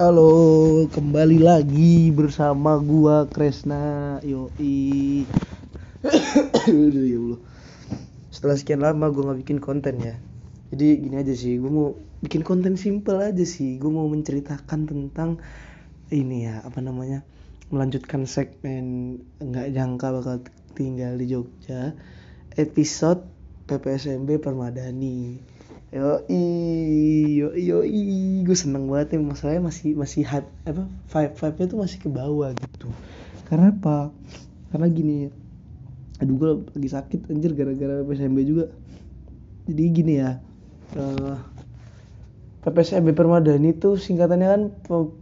Halo, kembali lagi bersama gua Kresna Yoi. Ya Allah. Setelah sekian lama gua nggak bikin konten ya. Jadi gini aja sih, gua mau bikin konten simple aja sih. Gua mau menceritakan tentang ini ya, apa namanya? Melanjutkan segmen nggak jangka bakal tinggal di Jogja. Episode PPSMB Permadani. Yoi, yoi, yoi, gue seneng banget ya masalahnya masih masih hat apa vibe vibe nya tuh masih ke bawah gitu. Karena apa? Karena gini, aduh gue lagi sakit anjir gara-gara PPSMB juga. Jadi gini ya, uh, PPSMB Permadani tuh singkatannya kan pe-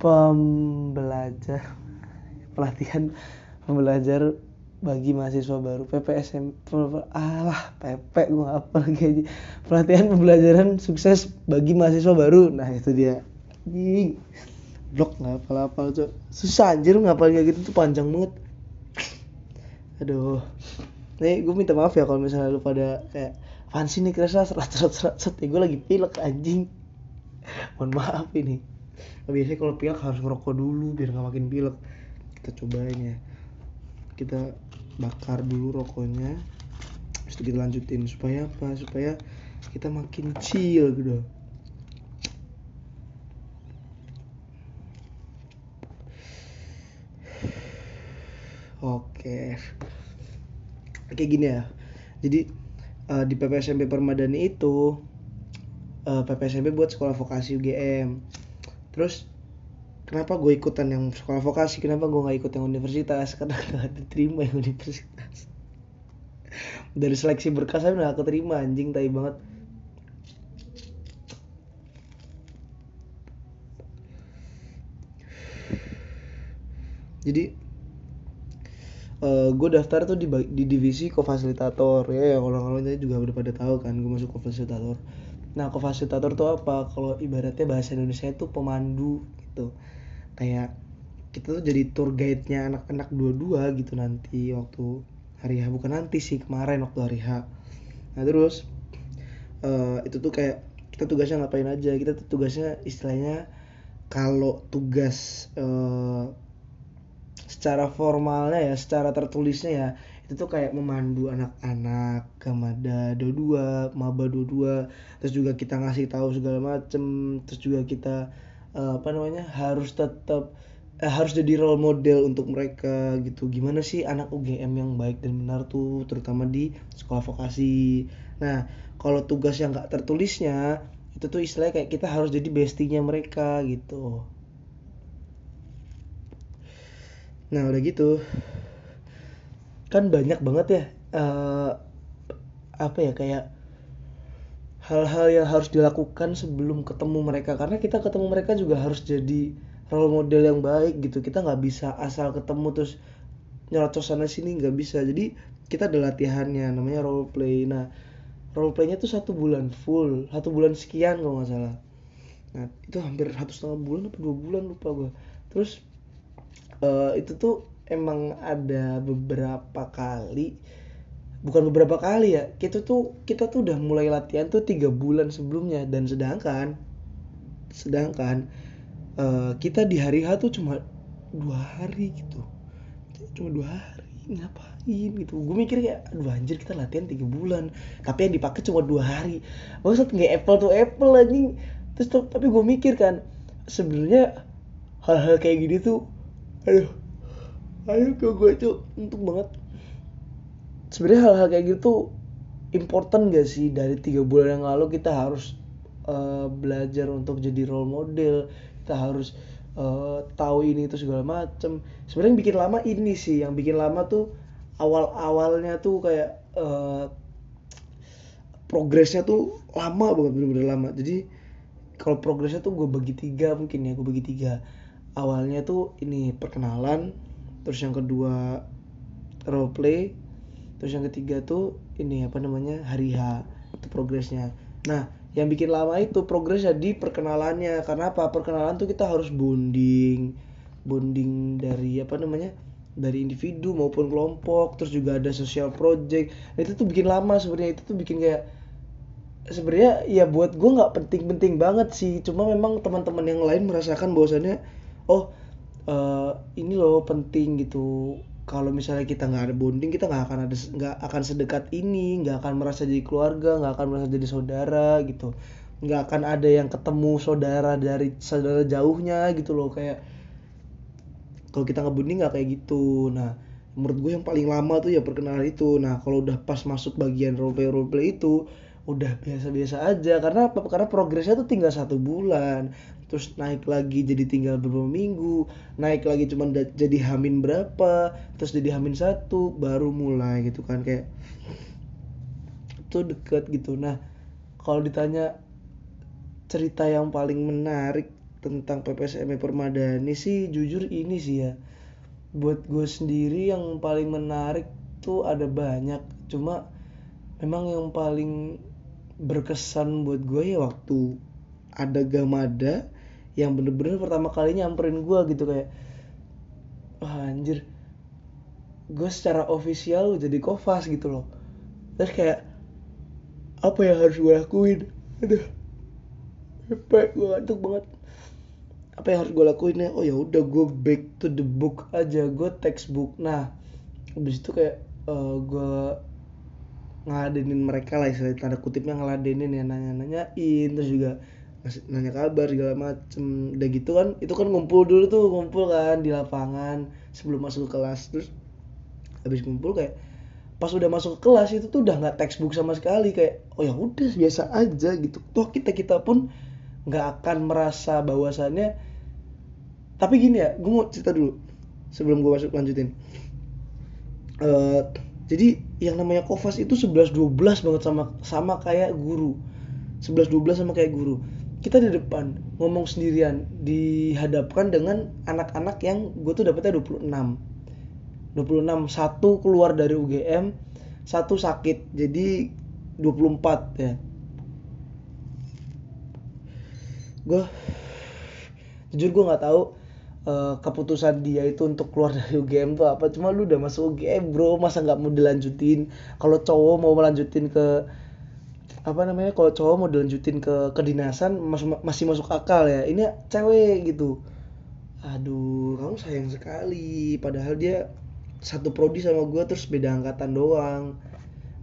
pembelajar pelatihan pembelajar bagi mahasiswa baru. PPSM alah PP gue apa lagi pelatihan pembelajaran sukses bagi mahasiswa baru. Nah itu dia. Jing. blok nggak apa apa susah anjir ngapal kayak gitu tuh panjang banget. Aduh. Nih gue minta maaf ya kalau misalnya lu pada kayak apaan sih nih kerasa serat serat serat serat ya gue lagi pilek anjing. Mohon maaf ini. Biasanya kalau pilek harus ngerokok dulu biar nggak makin pilek. Kita cobain ya. Kita bakar dulu rokoknya. Terus kita lanjutin supaya apa? Supaya kita makin chill gitu. Oke. Kayak gini ya. Jadi uh, di PPSMB Permadani itu uh, PPSMB buat sekolah vokasi UGM terus kenapa gue ikutan yang sekolah vokasi? Kenapa gue nggak ikut yang universitas? Karena gak diterima yang universitas. Dari seleksi berkas saya udah keterima anjing tai banget. Jadi uh, gue daftar tuh di, di divisi kofasilitator. Ya yang orang-orang juga udah pada tahu kan gue masuk kofasilitator. Nah kofasilitator tuh apa? Kalau ibaratnya bahasa Indonesia itu pemandu gitu kayak kita tuh jadi tour guide-nya anak-anak dua-dua gitu nanti waktu hari H bukan nanti sih kemarin waktu hari H. Nah terus uh, itu tuh kayak kita tugasnya ngapain aja? Kita tuh tugasnya istilahnya kalau tugas uh, secara formalnya ya secara tertulisnya ya itu tuh kayak memandu anak-anak Gamada dua maba dua terus juga kita ngasih tahu segala macem terus juga kita uh, apa namanya harus tetap uh, harus jadi role model untuk mereka gitu. Gimana sih anak UGM yang baik dan benar tuh terutama di sekolah vokasi? Nah kalau tugas yang nggak tertulisnya itu tuh istilahnya kayak kita harus jadi bestinya mereka gitu. Nah udah gitu kan banyak banget ya uh, apa ya kayak hal-hal yang harus dilakukan sebelum ketemu mereka. Karena kita ketemu mereka juga harus jadi role model yang baik gitu. Kita nggak bisa asal ketemu terus nyerocos sana sini nggak bisa. Jadi kita ada latihannya namanya role play. Nah role playnya tuh satu bulan full. Satu bulan sekian kalau nggak salah. Nah itu hampir satu setengah bulan apa dua bulan lupa gue terus uh, itu tuh emang ada beberapa kali bukan beberapa kali ya kita tuh kita tuh udah mulai latihan tuh tiga bulan sebelumnya. Dan sedangkan sedangkan uh, kita di hari H tuh cuma dua hari gitu. Cuma dua hari ngapain gitu? Gue mikir ya aduh anjir kita latihan tiga bulan. Tapi yang dipakai cuma dua hari. Maksud nggak apple tuh apple anjing. Terus tapi gue mikir kan sebenarnya hal-hal kayak gini tuh aduh ayo ke gue tuh untuk banget sebenarnya hal-hal kayak gitu important gak sih? Dari tiga bulan yang lalu kita harus uh, belajar untuk jadi role model kita harus uh, tahu ini itu segala macem. Sebenarnya bikin lama ini sih yang bikin lama tuh awal awalnya tuh kayak uh, progresnya tuh lama banget bener-bener lama. Jadi kalau progresnya tuh gue bagi tiga mungkin ya gue bagi tiga. Awalnya tuh ini perkenalan terus yang kedua role play terus yang ketiga tuh ini apa namanya hari H itu progresnya. Nah yang bikin lama itu progresnya di perkenalannya. Karena apa? Perkenalan tuh kita harus bonding. Bonding dari apa namanya? Dari individu maupun kelompok. Terus juga ada social project. Nah, itu tuh bikin lama sebenarnya. Itu tuh bikin kayak sebenarnya ya buat gue nggak penting-penting banget sih. Cuma memang teman-teman yang lain merasakan bahwasannya oh eh, ini loh penting gitu kalau misalnya kita nggak ada bonding kita nggak akan ada nggak akan sedekat ini nggak akan merasa jadi keluarga nggak akan merasa jadi saudara gitu. Nggak akan ada yang ketemu saudara dari saudara jauhnya gitu loh. Kayak kalau kita nggak bonding nggak kayak gitu. Nah menurut gue yang paling lama tuh ya perkenalan itu. Nah kalau udah pas masuk bagian roleplay roleplay itu udah biasa-biasa aja. Karena apa? Karena progresnya tuh tinggal satu bulan. Terus naik lagi jadi tinggal beberapa minggu. Naik lagi cuma jadi hamin berapa. Terus jadi hamin satu. Baru mulai gitu kan. Kayak itu deket gitu. Nah kalau ditanya cerita yang paling menarik tentang PPSM Permadani sih jujur ini sih ya. Buat gue sendiri yang paling menarik tuh ada banyak. Cuma memang yang paling berkesan buat gue ya waktu ada Gamada yang bener-bener pertama kali nyamperin gue gitu kayak wah anjir gue secara ofisial jadi kofas gitu loh. Terus kayak apa yang harus gue lakuin? Aduh capek gue ngantuk banget. Apa yang harus gue lakuin ya? Oh ya udah gue back to the book aja gue textbook. Nah habis itu kayak uh, gue ngeladenin mereka lah istilah tanda kutipnya ngeladenin ya nanya-nanyain terus juga nanya kabar segala macem. Udah gitu kan itu kan ngumpul dulu tuh ngumpul kan di lapangan sebelum masuk ke kelas. Terus habis ngumpul kayak pas udah masuk ke kelas itu tuh udah nggak textbook sama sekali kayak oh ya udah biasa aja gitu. Toh kita kita pun nggak akan merasa bahwasannya. Tapi gini ya gue mau cerita dulu sebelum gue masuk lanjutin. Uh, jadi yang namanya kofas itu 11-12 banget sama sama kayak guru. 11-12 sama kayak guru. Kita di depan ngomong sendirian dihadapkan dengan anak-anak yang gue tuh dapetnya 26 26 satu keluar dari UGM satu sakit. Jadi 24 ya. Gue jujur gue nggak tahu uh, keputusan dia itu untuk keluar dari UGM tuh apa. Cuma lu udah masuk UGM bro masa nggak mau dilanjutin? Kalau cowok mau melanjutin ke apa namanya kalau cowok mau dilanjutin ke kedinasan masih masih masuk akal ya. Ini cewek gitu. Aduh kamu sayang sekali. Padahal dia satu prodi sama gue terus beda angkatan doang.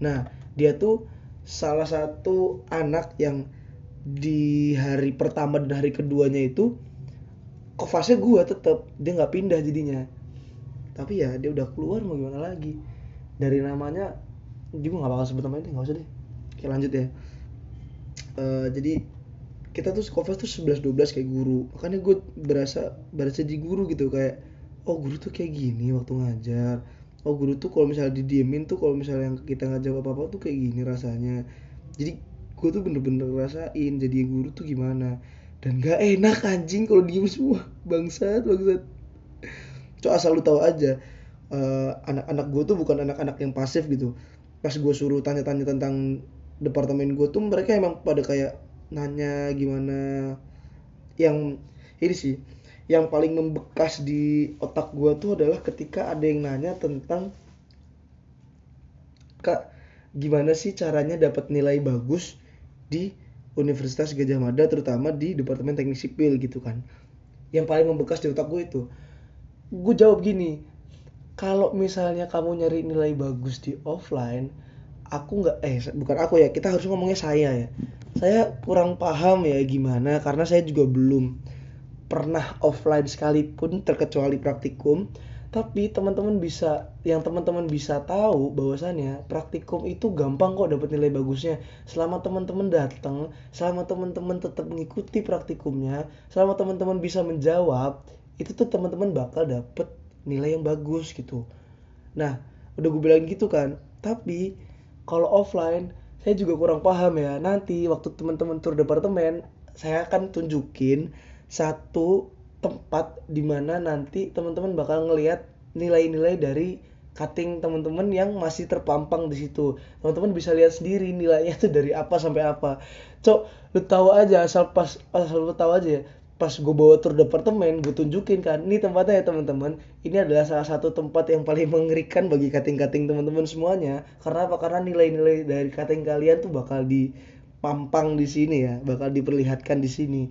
Nah dia tuh salah satu anak yang di hari pertama dan hari keduanya itu kofasnya gue tetep dia nggak pindah jadinya. Tapi ya dia udah keluar mau gimana lagi? Dari namanya juga nggak bakal sebut namanya nggak usah deh. Oke lanjut ya. Uh, jadi kita tuh kofas tuh 11 12 kayak guru. Makanya gue berasa berasa jadi guru gitu kayak oh guru tuh kayak gini waktu ngajar. Oh guru tuh kalau misalnya didiemin tuh kalau misalnya yang kita nggak jawab apa apa tuh kayak gini rasanya. Jadi gue tuh bener-bener rasain jadi guru tuh gimana dan gak enak anjing kalau diem semua. Bangsat bangsat. Cok asal lu tahu aja uh, anak-anak gue tuh bukan anak-anak yang pasif gitu. Pas gue suruh tanya-tanya tentang departemen gue tuh mereka emang pada kayak nanya gimana. Yang ini sih yang paling membekas di otak gue tuh adalah ketika ada yang nanya tentang kak gimana sih caranya dapat nilai bagus di Universitas Gajah Mada terutama di Departemen Teknik Sipil gitu kan. Yang paling membekas di otak gue itu. Gue jawab gini kalau misalnya kamu nyari nilai bagus di offline aku nggak eh bukan aku ya kita harus ngomongnya saya ya. Saya kurang paham ya gimana karena saya juga belum pernah offline sekalipun terkecuali praktikum tapi teman-teman bisa yang teman-teman bisa tahu bahwasannya praktikum itu gampang kok dapat nilai bagusnya. Selama teman-teman datang selama teman-teman tetap mengikuti praktikumnya selama teman-teman bisa menjawab itu tuh teman-teman bakal dapet nilai yang bagus gitu. Nah udah gue bilang gitu kan tapi kalau offline saya juga kurang paham ya. Nanti waktu teman-teman tur departemen saya akan tunjukin satu tempat di mana nanti teman-teman bakal ngelihat nilai-nilai dari cutting teman-teman yang masih terpampang di situ. Teman-teman bisa lihat sendiri nilainya tuh dari apa sampai apa. Cok lu tahu aja asal pas asal lu tahu aja ya pas gue bawa tur departemen gue tunjukin kan ini tempatnya ya teman-teman. Ini adalah salah satu tempat yang paling mengerikan bagi cutting-cutting teman-teman semuanya. Karena apa? Karena nilai-nilai dari cutting kalian tuh bakal di pampang di sini ya bakal diperlihatkan di sini.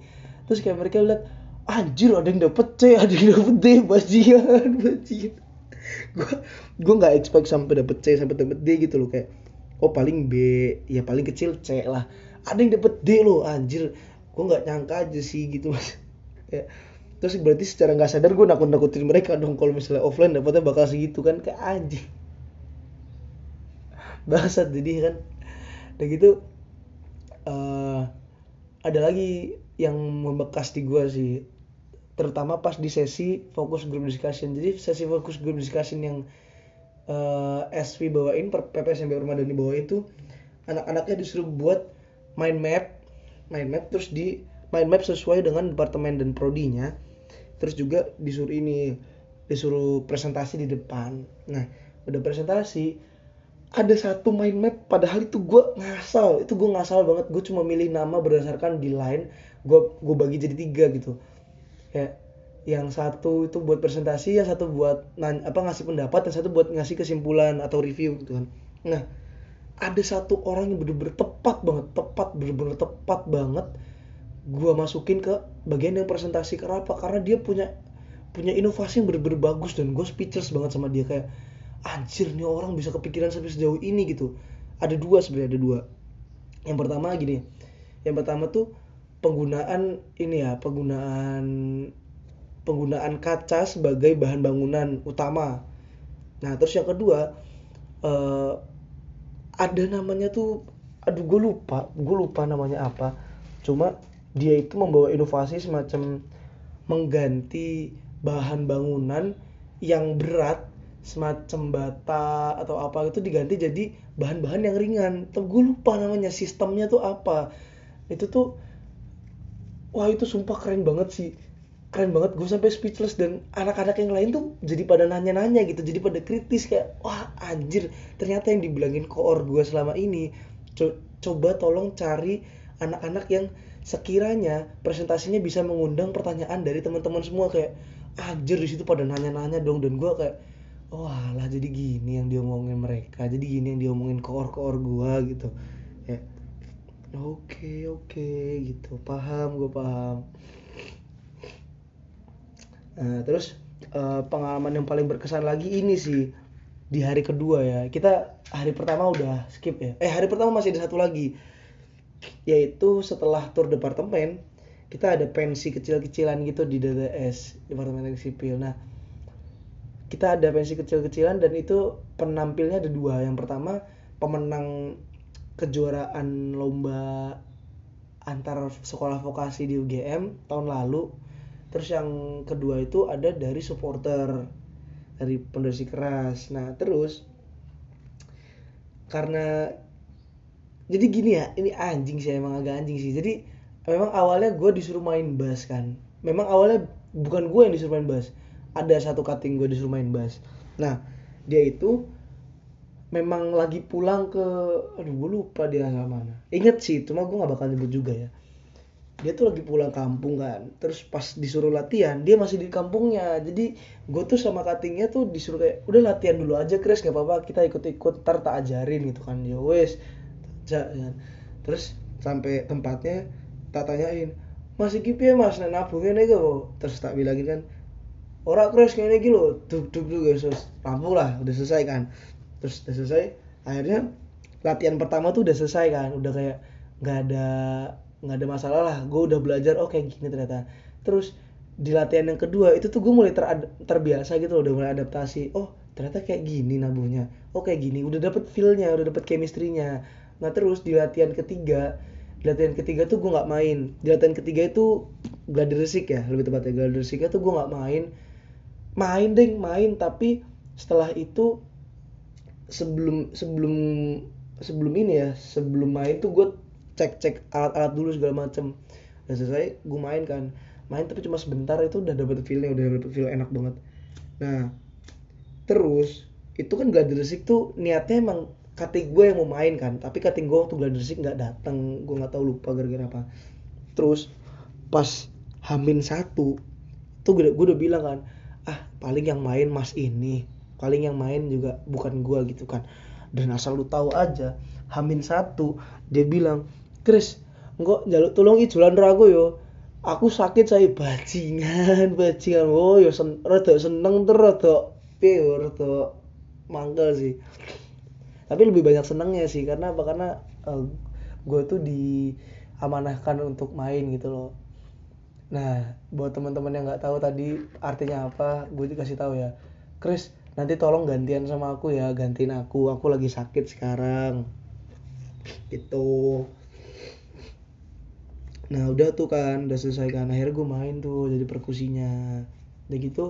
Terus kayak mereka lihat anjir ada yang dapet C ada yang dapet D bajingan bajingan. Gue gue nggak expect sampai dapet C sampai dapet D gitu loh kayak oh paling B ya paling kecil C lah. Ada yang dapet D loh anjir. Gue nggak nyangka aja sih gitu mas. Ya terus berarti secara nggak sadar gue nakut nakutin mereka dong kalau misalnya offline dapetnya bakal segitu kan kayak anjing. Bahasa jadi kan. Dan gitu uh, ada lagi yang membekas di gue sih terutama pas di sesi fokus group discussion. Jadi sesi fokus group discussion yang uh, eh, SV bawain PPSMB Ramadhani bawa itu anak-anaknya disuruh buat mind map mind map terus di mind map sesuai dengan departemen dan prodinya. Terus juga disuruh ini disuruh presentasi di depan. Nah udah presentasi ada satu mind map padahal itu gue ngasal. Itu gue ngasal banget. Gue cuma milih nama berdasarkan di line gue gue bagi jadi tiga gitu ya yang satu itu buat presentasi yang satu buat nanya, apa ngasih pendapat yang satu buat ngasih kesimpulan atau review gitu kan. Nah ada satu orang yang bener-bener tepat banget tepat bener-bener tepat banget gue masukin ke bagian yang presentasi. Kenapa karena dia punya punya inovasi yang bener-bener bagus dan gue speechless banget sama dia. Kayak anjir nih orang bisa kepikiran sampai sejauh ini gitu. Ada dua sebenarnya ada dua. Yang pertama gini yang pertama tuh penggunaan ini ya penggunaan penggunaan kaca sebagai bahan bangunan utama nah terus yang kedua uh, ada namanya tuh aduh gue lupa gue lupa namanya apa cuma dia itu membawa inovasi semacam mengganti bahan bangunan yang berat semacam bata atau apa itu diganti jadi bahan-bahan yang ringan. Tapi gue lupa namanya sistemnya tuh apa. Itu tuh wah itu sumpah keren banget sih. Keren banget gue sampai speechless dan anak-anak yang lain tuh jadi pada nanya-nanya gitu, jadi pada kritis kayak wah anjir ternyata yang dibilangin koor gue selama ini coba tolong cari anak-anak yang sekiranya presentasinya bisa mengundang pertanyaan dari teman-teman semua kayak anjir di situ pada nanya-nanya dong dan gue kayak oh lah jadi gini yang diomongin mereka jadi gini yang diomongin koor-koor gue gitu oke okay, oke okay, gitu. Paham gue paham. Nah terus uh, pengalaman yang paling berkesan lagi ini sih di hari kedua ya. Kita hari pertama udah skip ya. Eh hari pertama masih ada satu lagi. Yaitu setelah tur departemen kita ada pensi kecil-kecilan gitu di DTS Departemen Teknik Sipil. Nah, kita ada pensi kecil-kecilan dan itu penampilnya ada dua. Yang pertama pemenang kejuaraan lomba antar sekolah vokasi di UGM tahun lalu. Terus yang kedua itu ada dari supporter dari pondasi keras. Nah, terus karena jadi gini ya ini anjing sih emang agak anjing sih jadi memang awalnya gue disuruh main bass kan memang awalnya bukan gue yang disuruh main bass ada satu cutting gue disuruh main bass nah dia itu memang lagi pulang ke aduh gue lupa dia mana. Inget sih cuma gue nggak bakal nyebut juga ya. Dia tuh lagi pulang kampung kan terus pas disuruh latihan dia masih di kampungnya. Jadi gue tuh sama cuttingnya tuh disuruh kayak udah latihan dulu aja Chris gak apa-apa kita ikut-ikut ntar tak ajarin gitu kan. Ya wes ya. terus sampai tempatnya tak tanyain masih kipi ya mas? Nah nabungnya nih kok? Terus tak bilangin kan orang keras kayak gini lo duk duk duk guys terus lah udah selesai kan terus udah selesai akhirnya latihan pertama tuh udah selesai kan. Udah kayak nggak ada nggak ada masalah lah. Gue udah belajar oh kayak gini ternyata. Terus di latihan yang kedua itu tuh gue mulai ter terbiasa gitu loh udah mulai adaptasi. Oh ternyata kayak gini nabuhnya. Oh kayak gini. Udah dapet feelnya udah dapet chemistry-nya. Nah terus di latihan ketiga di latihan ketiga tuh gue nggak main. Di latihan ketiga itu gladi resik ya lebih tepatnya. Gladi resiknya tuh gue nggak main. Main deh main. Tapi setelah itu sebelum sebelum sebelum ini ya sebelum main tuh gue cek cek alat-alat dulu segala macem. Udah selesai gue main kan. Main tapi cuma sebentar itu udah dapet feelnya udah dapet feel enak banget. Nah terus itu kan gladi resik tuh niatnya emang cutting gue yang mau main kan tapi cutting gue waktu Gladysik nggak datang gue nggak tahu lupa gara-gara apa. Terus pas Hamin satu tuh gue udah bilang kan ah paling yang main mas ini paling yang main juga bukan gue gitu kan. Dan asal lu tahu aja Hamin satu dia bilang Chris engko njaluk tolong ijulan ro aku yo. Aku sakit saya bajingan bajingan. Oh yo sen rada seneng terus rada rada mangkel sih. Tapi lebih banyak senengnya sih karena apa? Karena uh, gue tuh diamanahkan untuk main gitu loh. Nah buat teman-teman yang nggak tahu tadi artinya apa gue dikasih tahu ya. Chris nanti tolong gantian sama aku ya gantiin aku. Aku lagi sakit sekarang. Gitu. Nah udah tuh kan udah selesai kan. Akhirnya gue main tuh jadi perkusinya. Udah gitu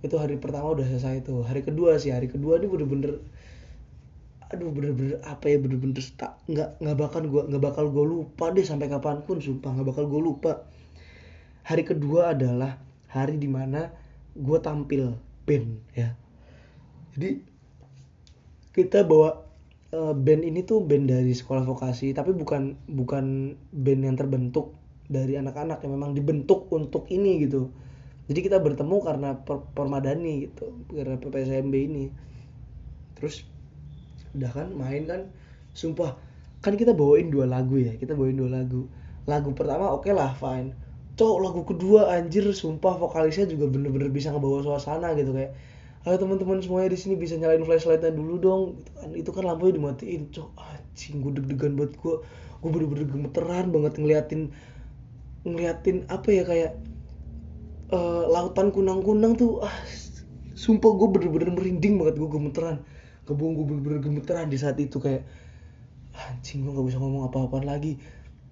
itu hari pertama udah selesai tuh. Hari kedua sih hari kedua ini bener-bener aduh bener-bener apa ya bener-bener tak nggak nggak bakal gue nggak bakal gue lupa deh sampai kapan pun sumpah nggak bakal gue lupa. Hari kedua adalah hari di mana gue tampil band ya jadi kita bawa uh, band ini tuh band dari sekolah vokasi tapi bukan bukan band yang terbentuk dari anak-anak yang memang dibentuk untuk ini gitu. Jadi kita bertemu karena per permadani gitu karena PPSMB ini. Terus udah kan main kan sumpah kan kita bawain dua lagu ya kita bawain dua lagu. Lagu pertama oke okay lah fine. Cowok lagu kedua anjir sumpah vokalisnya juga bener-bener bisa ngebawa suasana gitu kayak ayo teman-teman semuanya di sini bisa nyalain flashlightnya dulu dong. Itu kan. Itu kan lampunya dimatiin cok. Anjing gue deg-degan buat gue gue bener-bener gemeteran banget ngeliatin ngeliatin apa ya kayak uh, lautan kunang-kunang tuh. Ah sumpah gue bener-bener merinding banget. Gue gemeteran. Kebun gue bener-bener gemeteran di saat itu kayak anjing gue gak bisa ngomong apa-apaan lagi.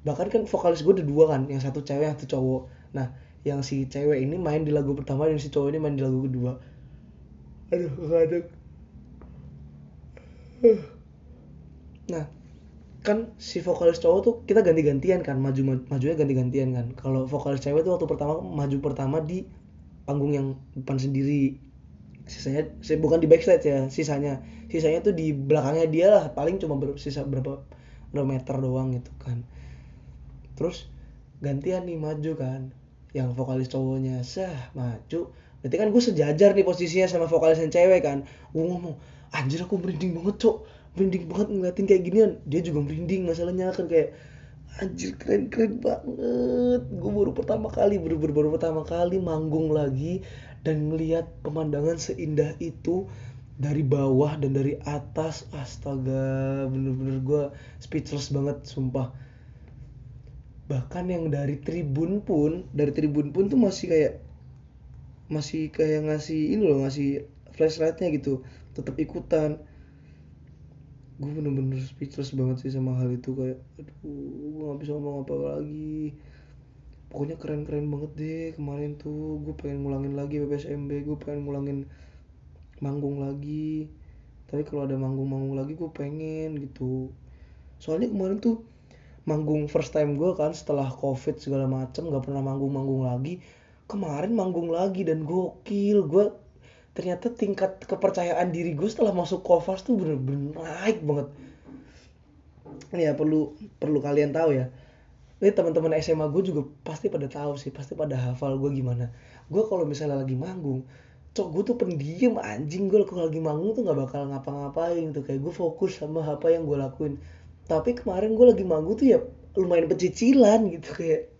Bahkan kan vokalis gue ada dua kan yang satu cewek yang satu cowok. Nah yang si cewek ini main di lagu pertama dan si cowok ini main di lagu kedua aduh ada nah kan si vokalis cowok tuh kita ganti-gantian kan maju majunya ganti-gantian kan. Kalau vokalis cewek tuh waktu pertama maju pertama di panggung yang depan sendiri. Sisanya bukan di backstage ya sisanya. Sisanya tuh di belakangnya dia lah paling cuma bersisa berapa berapa meter doang gitu kan. Terus gantian nih maju kan yang vokalis cowoknya sah maju berarti kan gue sejajar nih posisinya sama vokalis yang cewek kan. Gue ngomong anjir aku merinding banget cok. Merinding banget ngeliatin kayak ginian. Dia juga merinding masalahnya kan kayak anjir keren keren banget. Gue baru pertama kali baru, baru baru pertama kali manggung lagi dan ngeliat pemandangan seindah itu dari bawah dan dari atas. Astaga bener-bener gue speechless banget sumpah. Bahkan yang dari tribun pun dari tribun pun tuh masih kayak masih kayak ngasih ini loh ngasih flashlightnya gitu. Tetap ikutan. Gue bener-bener speechless banget sih sama hal itu kayak aduh gue gak bisa ngomong apa lagi. Pokoknya keren-keren banget deh kemarin tuh. Gue pengen ngulangin lagi PPSMB gue pengen ngulangin manggung lagi. Tapi kalau ada manggung-manggung lagi gue pengen gitu. Soalnya kemarin tuh manggung first time gue kan setelah covid segala macem gak pernah manggung-manggung lagi kemarin manggung lagi dan gokil. Gue ternyata tingkat kepercayaan diri gue setelah masuk Kovas tuh bener-bener naik banget. Ini ya perlu perlu kalian tahu ya. Ini teman-teman SMA gue juga pasti pada tahu sih pasti pada hafal gue gimana. Gue kalau misalnya lagi manggung cok gue tuh pendiam anjing gue kalau lagi manggung tuh nggak bakal ngapa-ngapain tuh kayak gue fokus sama apa yang gue lakuin. Tapi kemarin gue lagi manggung tuh ya lumayan pecicilan gitu kayak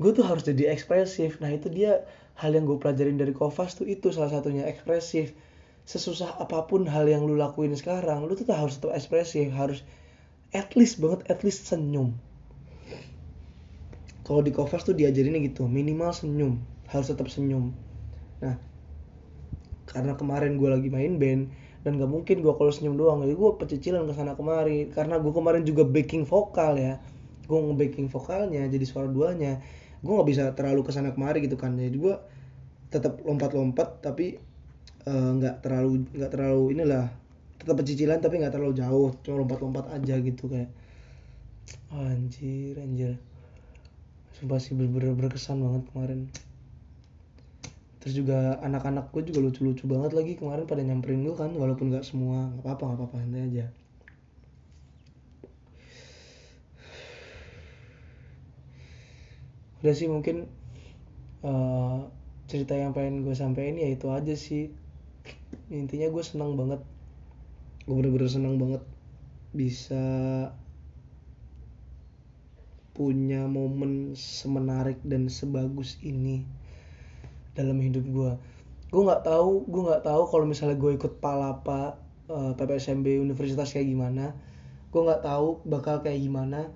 gue tuh harus jadi ekspresif. Nah itu dia hal yang gue pelajarin dari Kovas tuh itu salah satunya ekspresif. Sesusah apa pun hal yang lu lakuin sekarang lu tuh harus tetap ekspresif harus at least banget at least senyum. Kalau di Kovas tuh diajarinnya gitu minimal senyum harus tetap senyum. Nah karena kemarin gue lagi main band dan gak mungkin gue kalau senyum doang jadi gue pecicilan ke sana kemari. Karena gue kemarin juga backing vokal ya. Gue nge-backing vokalnya jadi suara duanya gue nggak bisa terlalu ke sana kemari gitu kan. Jadi gue tetap lompat-lompat tapi nggak uh, terlalu nggak terlalu inilah tetap pecicilan tapi nggak terlalu jauh cuma lompat-lompat aja gitu kayak anjir anjir. Sumpah sih bener-bener berkesan banget kemarin. Terus juga anak-anak gue juga lucu-lucu banget lagi kemarin pada nyamperin gue kan walaupun nggak semua nggak apa-apa nggak apa-apa aja udah sih mungkin uh, cerita yang pengen gue sampein ya itu aja sih. Intinya gue senang banget. Gue bener-bener senang banget bisa punya momen semenarik dan sebagus ini dalam hidup gue gue nggak tahu gue nggak tahu kalau misalnya gue ikut palapa uh, eh, PPSMB universitas kayak gimana. Gue nggak tahu bakal kayak gimana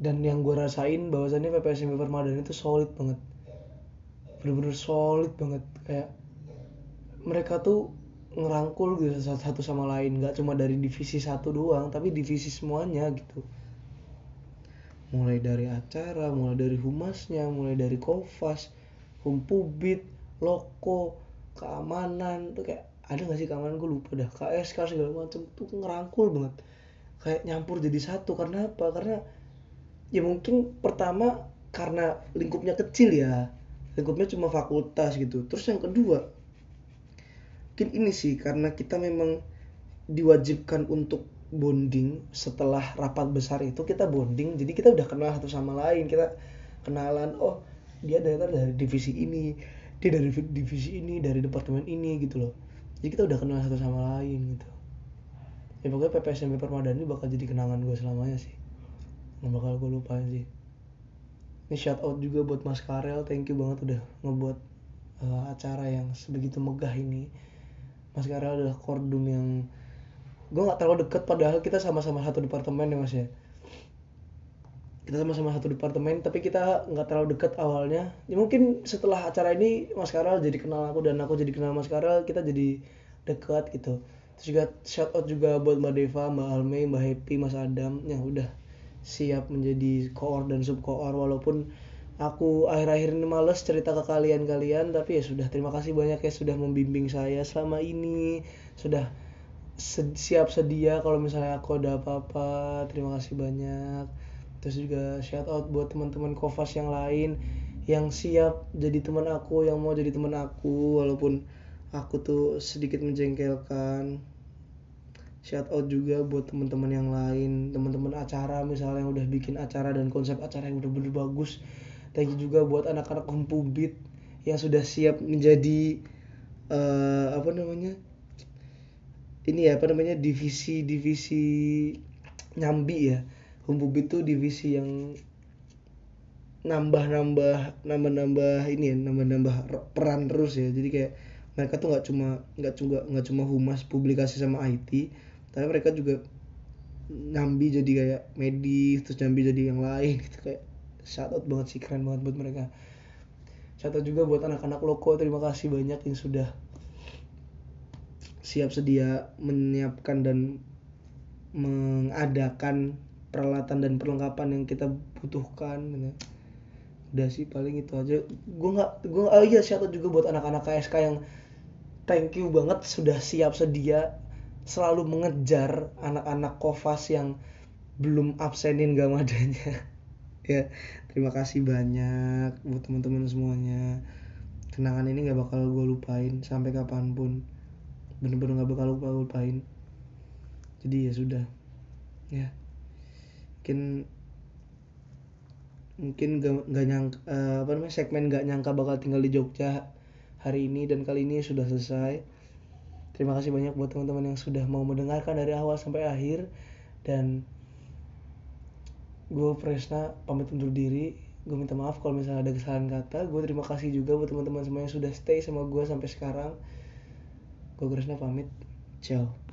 dan yang gue rasain bahwasannya PPSMB Permadani itu solid banget. Bener-bener solid banget. Kayak mereka tuh ngerangkul gitu satu sama lain. Nggak cuma dari divisi satu doang tapi divisi semuanya gitu. Mulai dari acara mulai dari humasnya mulai dari kofas humpubit loko keamanan. Tuh kayak ada gak sih keamanan? Gue lupa dah. KSK segala macam tuh ngerangkul banget. Kayak nyampur jadi satu. Karena apa? Karena ya mungkin pertama karena lingkupnya kecil ya. Lingkupnya cuma fakultas gitu. Terus yang kedua mungkin ini sih karena kita memang diwajibkan untuk bonding setelah rapat besar itu kita bonding. Jadi kita udah kenal satu sama lain. Kita kenalan oh dia dari dari divisi ini dia dari divisi ini dari departemen ini gitu loh. Jadi kita udah kenal satu sama lain gitu. Ya pokoknya PPSMB Permadani bakal jadi kenangan gue selamanya sih nggak bakal gue lupain sih. Ini shout out juga buat Mas Karel thank you banget udah ngebuat uh, acara yang sebegitu megah ini. Mas Karel adalah kordum yang gue nggak terlalu deket padahal kita sama-sama satu departemen ya mas ya. Kita sama-sama satu departemen tapi kita nggak terlalu deket awalnya. Ya mungkin setelah acara ini Mas Karel jadi kenal aku dan aku jadi kenal Mas Karel kita jadi dekat gitu. Terus juga shout out juga buat Mbak Deva Mbak Alme Mbak Happy Mas Adam yang udah siap menjadi koor dan sub koor walaupun aku akhir-akhir ini males cerita ke kalian-kalian tapi ya sudah terima kasih banyak ya sudah membimbing saya selama ini sudah siap sedia kalau misalnya aku ada apa-apa terima kasih banyak. Terus juga shout out buat teman-teman kofas yang lain yang siap jadi teman aku yang mau jadi teman aku walaupun aku tuh sedikit menjengkelkan shout out juga buat teman-teman yang lain teman-teman acara misalnya yang udah bikin acara dan konsep acara yang udah bener bagus. Thank you juga buat anak-anak kumpubit yang sudah siap menjadi uh, apa namanya? Ini ya apa namanya? Divisi divisi nyambi ya. Kumpubit tuh divisi yang nambah nambah nambah nambah ini ya nambah nambah peran terus ya. Jadi kayak mereka tuh nggak cuma nggak cuma nggak cuma humas publikasi sama IT tapi mereka juga nyambi jadi kayak medis terus nyambi jadi yang lain gitu kayak shout out banget sih keren banget buat mereka shout out juga buat anak-anak loko terima kasih banyak yang sudah siap sedia menyiapkan dan mengadakan peralatan dan perlengkapan yang kita butuhkan gitu. udah sih paling itu aja gue nggak gue oh iya shout out juga buat anak-anak KSK yang thank you banget sudah siap sedia selalu mengejar anak-anak kofas yang belum absenin gak madanya. Ya terima kasih banyak buat teman-teman semuanya. Kenangan ini nggak bakal gue lupain sampai kapan pun. Bener-bener nggak bakal gue lupain. Jadi ya sudah. Ya. Mungkin mungkin gak, nyangka uh, apa namanya segmen gak nyangka bakal tinggal di Jogja hari ini dan kali ini sudah selesai terima kasih banyak buat teman-teman yang sudah mau mendengarkan dari awal sampai akhir. Dan gue Presna pamit undur diri. Gue minta maaf kalau misalnya ada kesalahan kata. Gue terima kasih juga buat teman-teman semua yang sudah stay sama gue sampai sekarang. Gue Presna pamit. Ciao